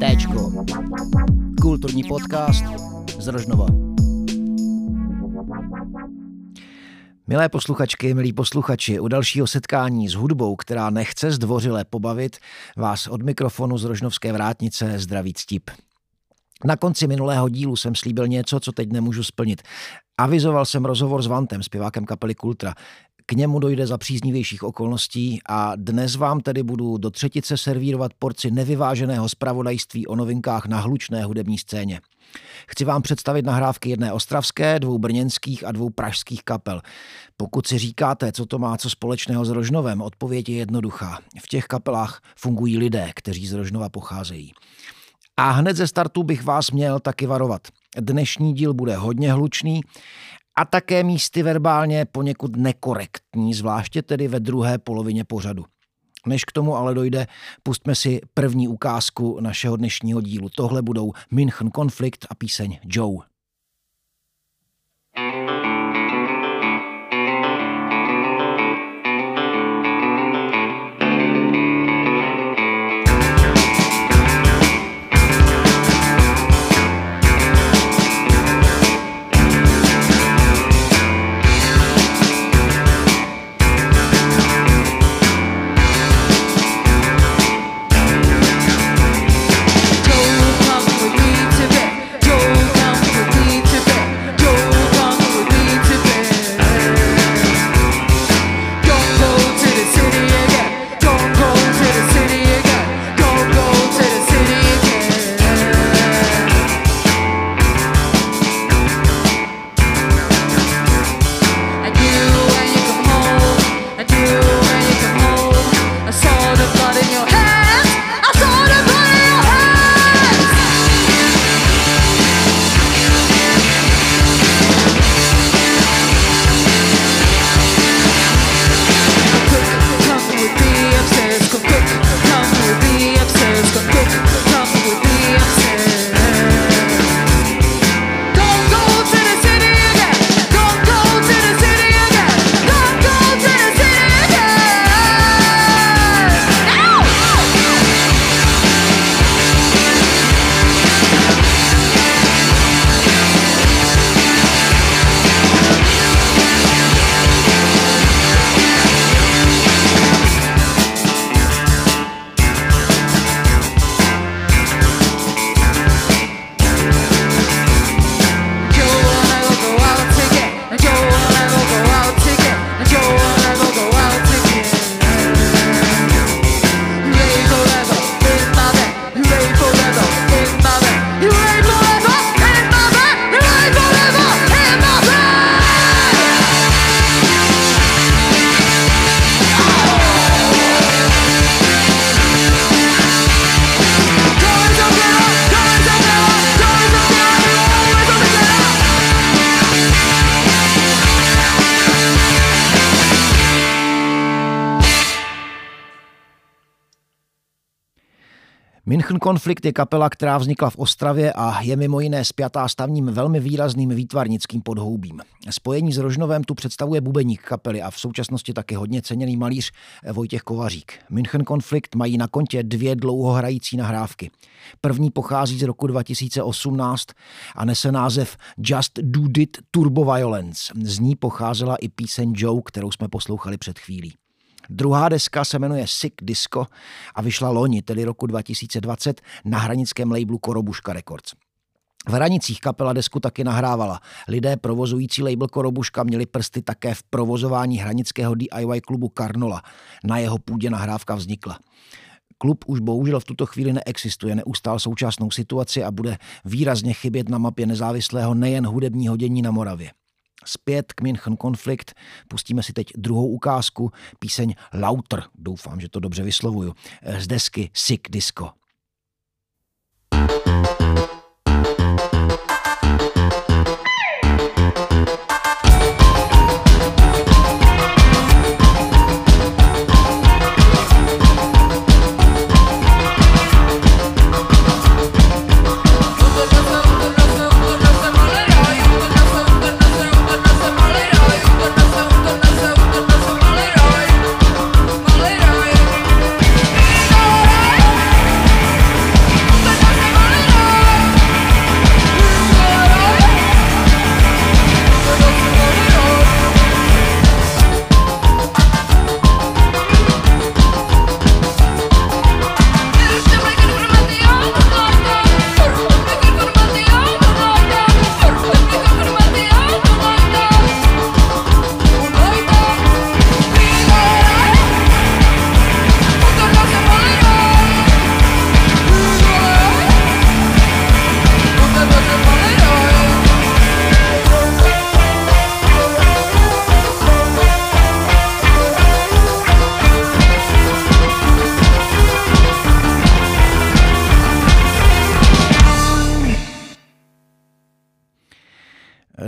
Téčko. Kulturní podcast z Rožnova. Milé posluchačky, milí posluchači, u dalšího setkání s hudbou, která nechce zdvořile pobavit, vás od mikrofonu z Rožnovské vrátnice zdraví ctip. Na konci minulého dílu jsem slíbil něco, co teď nemůžu splnit. Avizoval jsem rozhovor s Vantem, zpěvákem kapely Kultra. K němu dojde za příznivějších okolností a dnes vám tedy budu do třetice servírovat porci nevyváženého zpravodajství o novinkách na hlučné hudební scéně. Chci vám představit nahrávky jedné ostravské, dvou brněnských a dvou pražských kapel. Pokud si říkáte, co to má co společného s Rožnovem, odpověď je jednoduchá. V těch kapelách fungují lidé, kteří z Rožnova pocházejí. A hned ze startu bych vás měl taky varovat. Dnešní díl bude hodně hlučný a také místy verbálně poněkud nekorektní, zvláště tedy ve druhé polovině pořadu. Než k tomu ale dojde, pustme si první ukázku našeho dnešního dílu. Tohle budou München Konflikt a píseň Joe. München Konflikt je kapela, která vznikla v Ostravě a je mimo jiné spjatá stavním velmi výrazným výtvarnickým podhoubím. Spojení s Rožnovem tu představuje bubeník kapely a v současnosti taky hodně ceněný malíř Vojtěch Kovařík. München Konflikt mají na kontě dvě dlouhohrající nahrávky. První pochází z roku 2018 a nese název Just Do It Turbo Violence. Z ní pocházela i píseň Joe, kterou jsme poslouchali před chvílí. Druhá deska se jmenuje Sick Disco a vyšla loni, tedy roku 2020, na hranickém labelu Korobuška Records. V hranicích kapela desku taky nahrávala. Lidé provozující label Korobuška měli prsty také v provozování hranického DIY klubu Karnola. Na jeho půdě nahrávka vznikla. Klub už bohužel v tuto chvíli neexistuje, neustál současnou situaci a bude výrazně chybět na mapě nezávislého nejen hudebního dění na Moravě. Zpět k München Konflikt. Pustíme si teď druhou ukázku, píseň Lauter, doufám, že to dobře vyslovuju, z desky Sick Disco.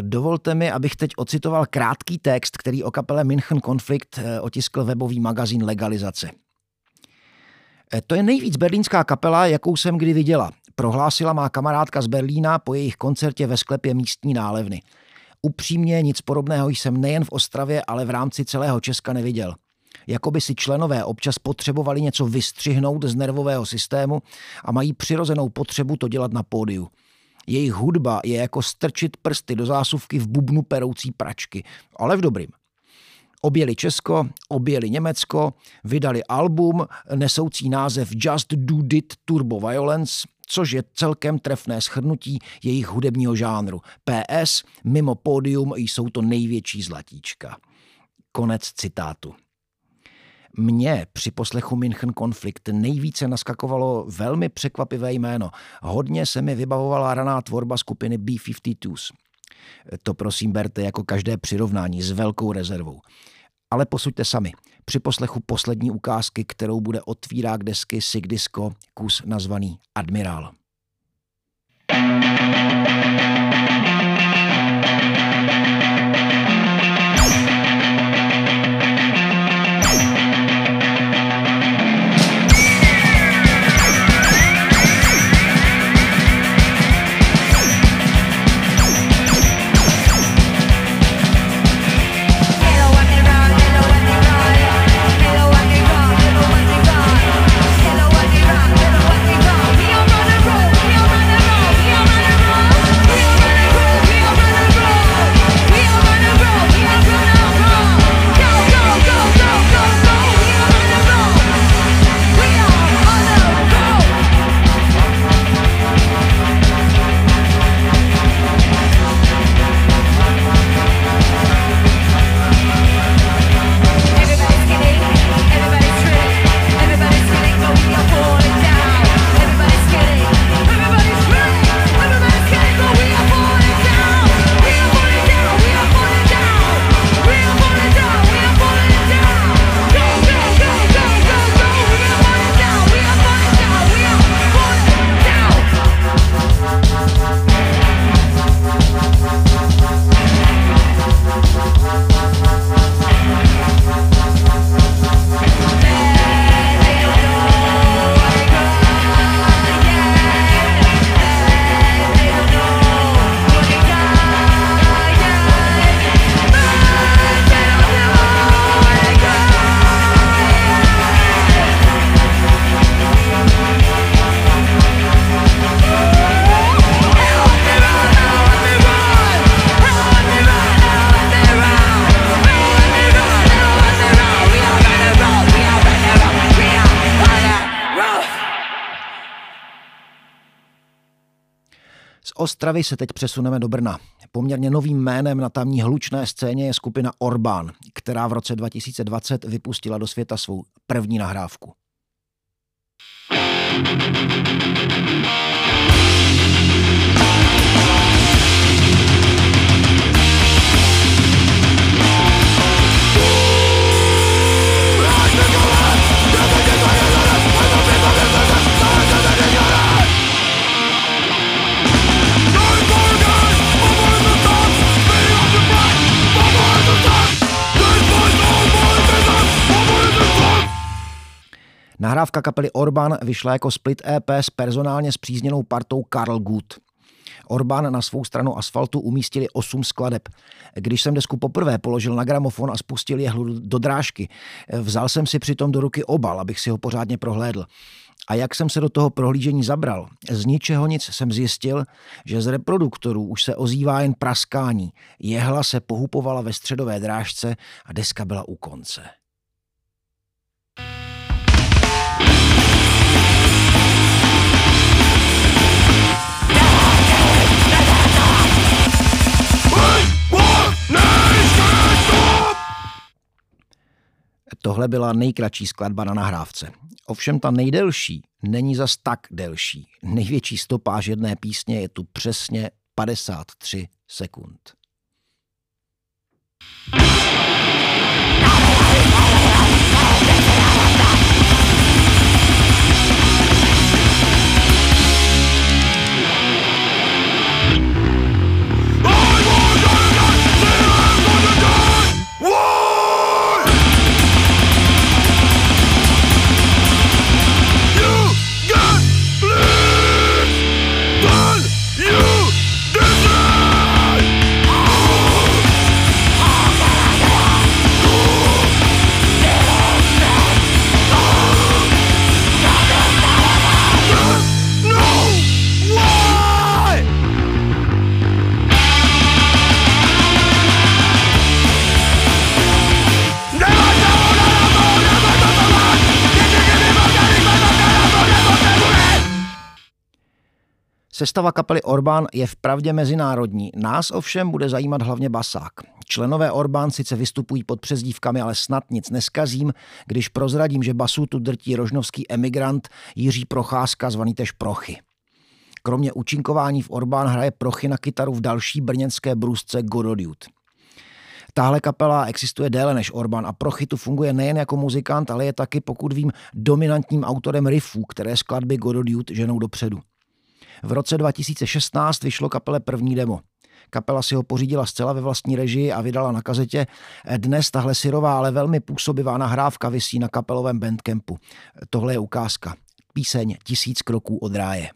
Dovolte mi, abych teď ocitoval krátký text, který o kapele München Konflikt eh, otiskl webový magazín Legalizace. Eh, to je nejvíc berlínská kapela, jakou jsem kdy viděla, prohlásila má kamarádka z Berlína po jejich koncertě ve sklepě místní nálevny. Upřímně nic podobného jsem nejen v Ostravě, ale v rámci celého Česka neviděl. Jakoby si členové občas potřebovali něco vystřihnout z nervového systému a mají přirozenou potřebu to dělat na pódiu. Jejich hudba je jako strčit prsty do zásuvky v bubnu peroucí pračky, ale v dobrým. Objeli Česko, objeli Německo, vydali album nesoucí název Just Do It Turbo Violence, což je celkem trefné schrnutí jejich hudebního žánru. PS, mimo pódium jsou to největší zlatíčka. Konec citátu. Mně při poslechu München konflikt nejvíce naskakovalo velmi překvapivé jméno. Hodně se mi vybavovala raná tvorba skupiny B-52s. To prosím berte jako každé přirovnání s velkou rezervou. Ale posuďte sami. Při poslechu poslední ukázky, kterou bude otvírák desky Sig Disco, kus nazvaný Admirál. Ostravy se teď přesuneme do Brna. Poměrně novým jménem na tamní hlučné scéně je skupina Orbán, která v roce 2020 vypustila do světa svou první nahrávku. Nahrávka kapely Orban vyšla jako split EP s personálně zpřízněnou partou Karl Gut. Orbán na svou stranu asfaltu umístili 8 skladeb. Když jsem desku poprvé položil na gramofon a spustil jehlu do drážky, vzal jsem si přitom do ruky obal, abych si ho pořádně prohlédl. A jak jsem se do toho prohlížení zabral, z ničeho nic jsem zjistil, že z reproduktorů už se ozývá jen praskání. Jehla se pohupovala ve středové drážce a deska byla u konce. Tohle byla nejkratší skladba na nahrávce. Ovšem ta nejdelší není zas tak delší. Největší stopáž jedné písně je tu přesně 53 sekund. I Sestava kapely Orbán je vpravdě mezinárodní. Nás ovšem bude zajímat hlavně basák. Členové Orbán sice vystupují pod přezdívkami, ale snad nic neskazím, když prozradím, že basu tu drtí rožnovský emigrant Jiří Procházka, zvaný tež Prochy. Kromě účinkování v Orbán hraje Prochy na kytaru v další brněnské brůzce Gododiut. Tahle kapela existuje déle než Orbán a Prochy tu funguje nejen jako muzikant, ale je taky, pokud vím, dominantním autorem riffů, které skladby Gododiut ženou dopředu. V roce 2016 vyšlo kapele první demo. Kapela si ho pořídila zcela ve vlastní režii a vydala na kazetě. Dnes tahle syrová, ale velmi působivá nahrávka visí na kapelovém bandcampu. Tohle je ukázka. Píseň Tisíc kroků od ráje.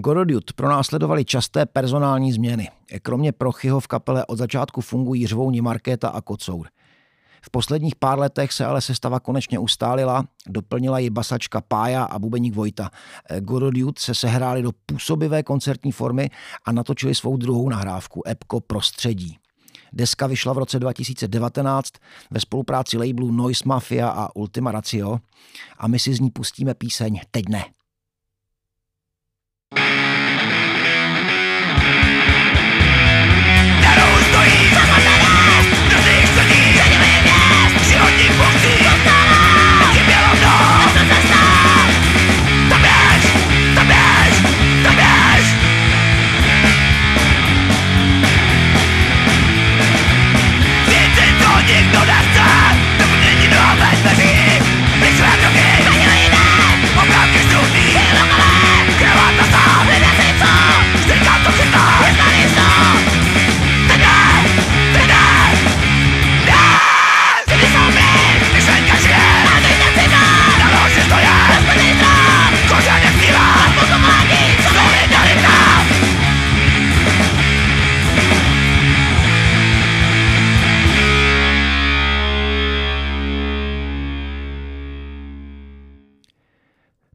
Gorodut pronásledovali časté personální změny. Kromě Prochyho v kapele od začátku fungují řvouni Markéta a Kocour. V posledních pár letech se ale sestava konečně ustálila, doplnila ji basačka Pája a bubeník Vojta. Gorodut se sehráli do působivé koncertní formy a natočili svou druhou nahrávku Epko Prostředí. Deska vyšla v roce 2019 ve spolupráci labelů Noise Mafia a Ultima Ratio a my si z ní pustíme píseň Teď ne.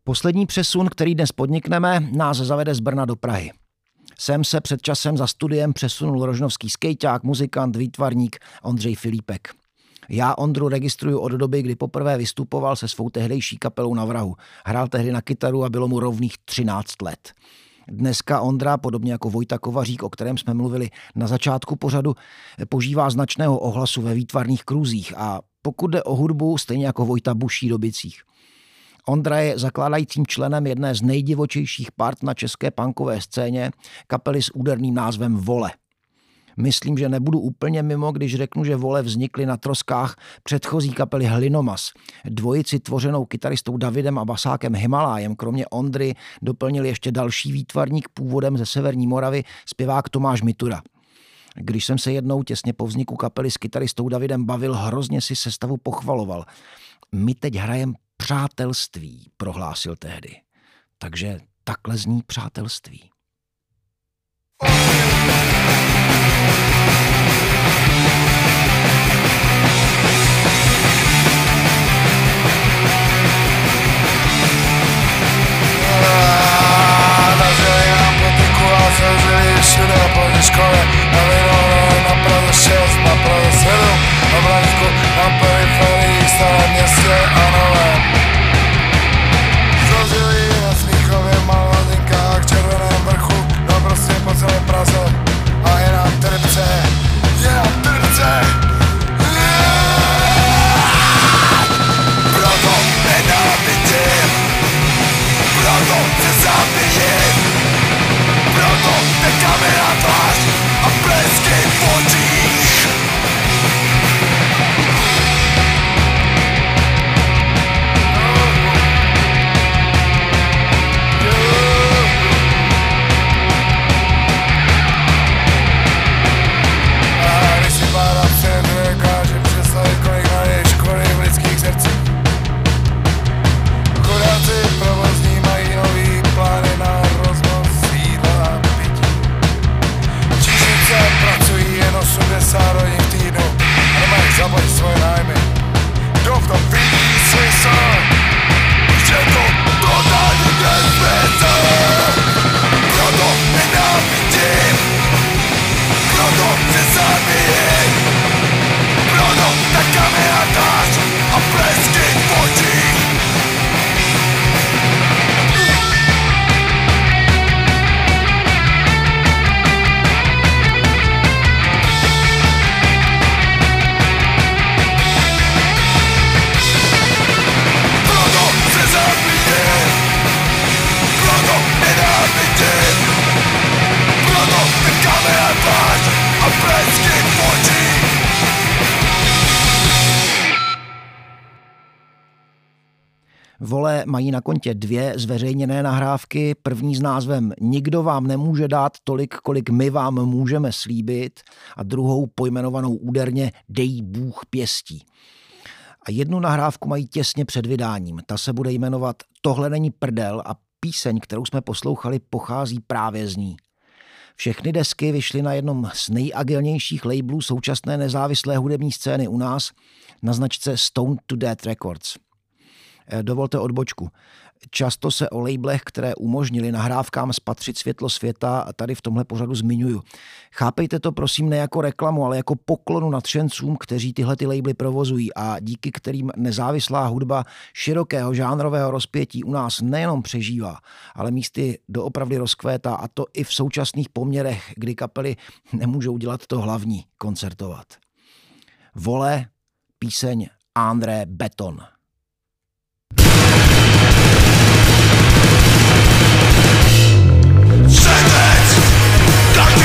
Poslední přesun, který dnes podnikneme, nás zavede z Brna do Prahy. Sem se před časem za studiem přesunul rožnovský skejťák, muzikant, výtvarník Ondřej Filipek. Já Ondru registruju od doby, kdy poprvé vystupoval se svou tehdejší kapelou na vrahu. Hrál tehdy na kytaru a bylo mu rovných 13 let. Dneska Ondra, podobně jako Vojta Kovařík, o kterém jsme mluvili na začátku pořadu, požívá značného ohlasu ve výtvarných kruzích a pokud jde o hudbu, stejně jako Vojta buší do bicích. Ondra je zakládajícím členem jedné z nejdivočejších part na české punkové scéně, kapely s úderným názvem Vole. Myslím, že nebudu úplně mimo, když řeknu, že Vole vznikly na troskách předchozí kapely Hlinomas. Dvojici tvořenou kytaristou Davidem a basákem Himalájem, kromě Ondry, doplnil ještě další výtvarník původem ze Severní Moravy, zpěvák Tomáš Mitura. Když jsem se jednou těsně po vzniku kapely s kytaristou Davidem bavil, hrozně si sestavu pochvaloval. My teď hrajem přátelství, prohlásil tehdy. Takže takhle zní přátelství. škole Na na Praze 6, na Praze 7 Na Blansku, na periferii, starém městě Vole mají na kontě dvě zveřejněné nahrávky. První s názvem Nikdo vám nemůže dát tolik, kolik my vám můžeme slíbit a druhou pojmenovanou úderně Dej Bůh pěstí. A jednu nahrávku mají těsně před vydáním. Ta se bude jmenovat Tohle není prdel a píseň, kterou jsme poslouchali, pochází právě z ní. Všechny desky vyšly na jednom z nejagilnějších labelů současné nezávislé hudební scény u nás na značce Stone to Death Records. Eh, dovolte odbočku. Často se o labelech, které umožnili nahrávkám spatřit světlo světa, tady v tomhle pořadu zmiňuju. Chápejte to prosím ne jako reklamu, ale jako poklonu nadšencům, kteří tyhle ty labely provozují a díky kterým nezávislá hudba širokého žánrového rozpětí u nás nejenom přežívá, ale místy doopravdy rozkvétá a to i v současných poměrech, kdy kapely nemůžou dělat to hlavní, koncertovat. Vole, píseň André Beton. Doctor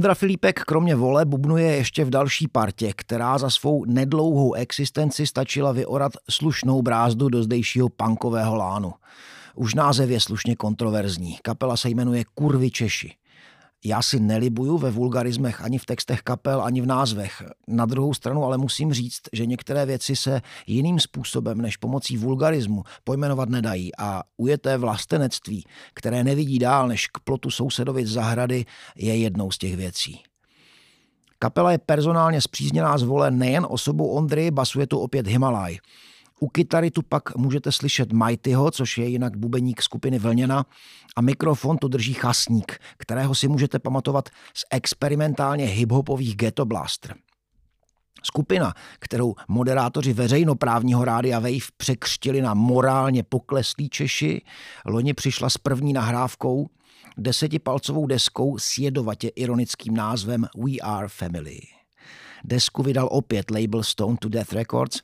Ondra Filipek kromě vole bubnuje ještě v další partě, která za svou nedlouhou existenci stačila vyorat slušnou brázdu do zdejšího punkového lánu. Už název je slušně kontroverzní. Kapela se jmenuje Kurvy Češi. Já si nelibuju ve vulgarismech ani v textech kapel, ani v názvech. Na druhou stranu ale musím říct, že některé věci se jiným způsobem než pomocí vulgarismu pojmenovat nedají a ujeté vlastenectví, které nevidí dál než k plotu sousedovic zahrady, je jednou z těch věcí. Kapela je personálně zpřízněná z vole nejen osobou Ondry, basuje tu opět Himalaj. U kytary tu pak můžete slyšet Mightyho, což je jinak bubeník skupiny Vlněna, a mikrofon tu drží chasník, kterého si můžete pamatovat z experimentálně hiphopových Ghetto Blaster. Skupina, kterou moderátoři veřejnoprávního rádia Wave překřtili na morálně pokleslí Češi, loni přišla s první nahrávkou, desetipalcovou deskou s jedovatě ironickým názvem We Are Family. Desku vydal opět label Stone to Death Records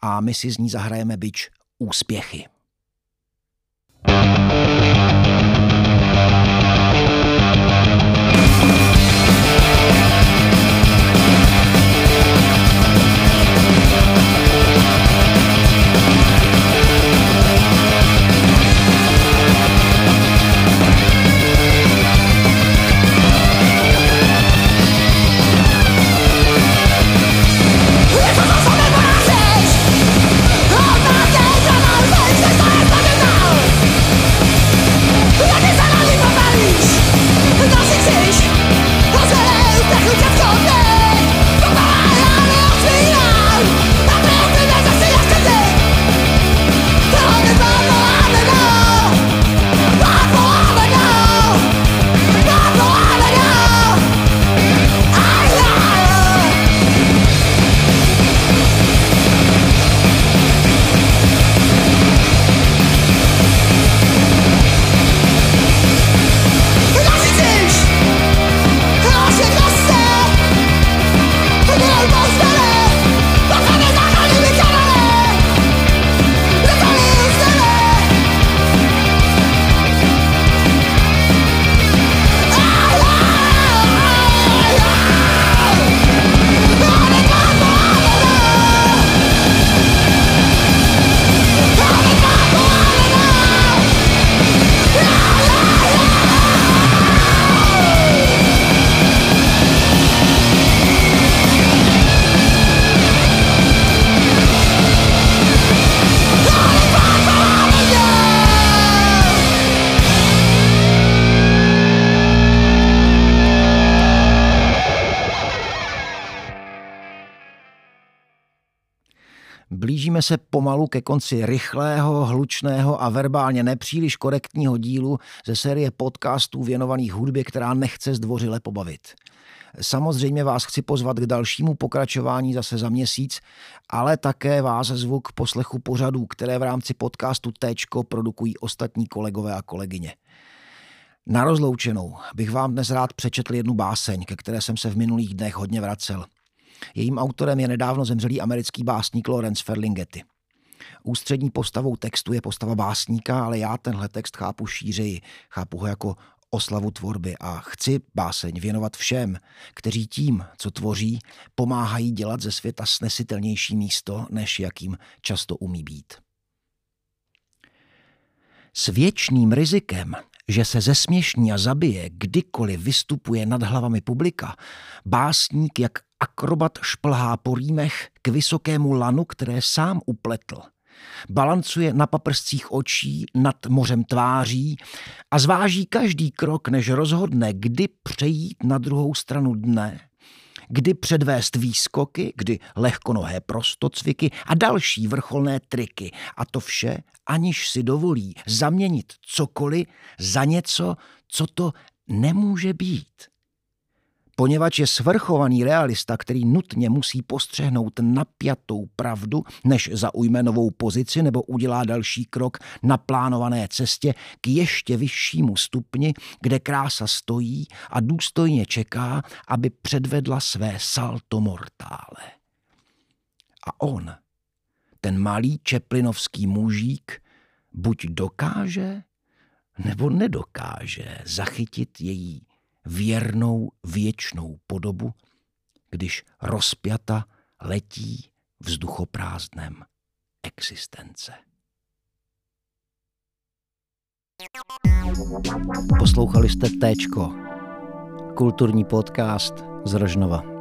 a my si z ní zahrajeme byč Úspěchy. Blížíme se pomalu ke konci rychlého, hlučného a verbálně nepříliš korektního dílu ze série podcastů věnovaných hudbě, která nechce zdvořile pobavit. Samozřejmě vás chci pozvat k dalšímu pokračování zase za měsíc, ale také vás zvu k poslechu pořadů, které v rámci podcastu Téčko produkují ostatní kolegové a kolegyně. Na rozloučenou bych vám dnes rád přečetl jednu báseň, ke které jsem se v minulých dnech hodně vracel. Jejím autorem je nedávno zemřelý americký básník Lawrence Ferlinghetti. Ústřední postavou textu je postava básníka, ale já tenhle text chápu šířeji. Chápu ho jako oslavu tvorby a chci báseň věnovat všem, kteří tím, co tvoří, pomáhají dělat ze světa snesitelnější místo, než jakým často umí být. S věčným rizikem, že se zesměšní a zabije, kdykoliv vystupuje nad hlavami publika, básník jak akrobat šplhá po rýmech k vysokému lanu, které sám upletl – Balancuje na paprscích očí nad mořem tváří a zváží každý krok, než rozhodne, kdy přejít na druhou stranu dne, kdy předvést výskoky, kdy lehkonohé prostocviky a další vrcholné triky. A to vše, aniž si dovolí zaměnit cokoliv za něco, co to nemůže být poněvadž je svrchovaný realista, který nutně musí postřehnout napjatou pravdu, než zaujme novou pozici nebo udělá další krok na plánované cestě k ještě vyššímu stupni, kde krása stojí a důstojně čeká, aby předvedla své salto mortále. A on, ten malý čeplinovský mužík, buď dokáže, nebo nedokáže zachytit její věrnou věčnou podobu, když rozpjata letí vzduchoprázdnem existence. Poslouchali jste Téčko, kulturní podcast z Rožnova.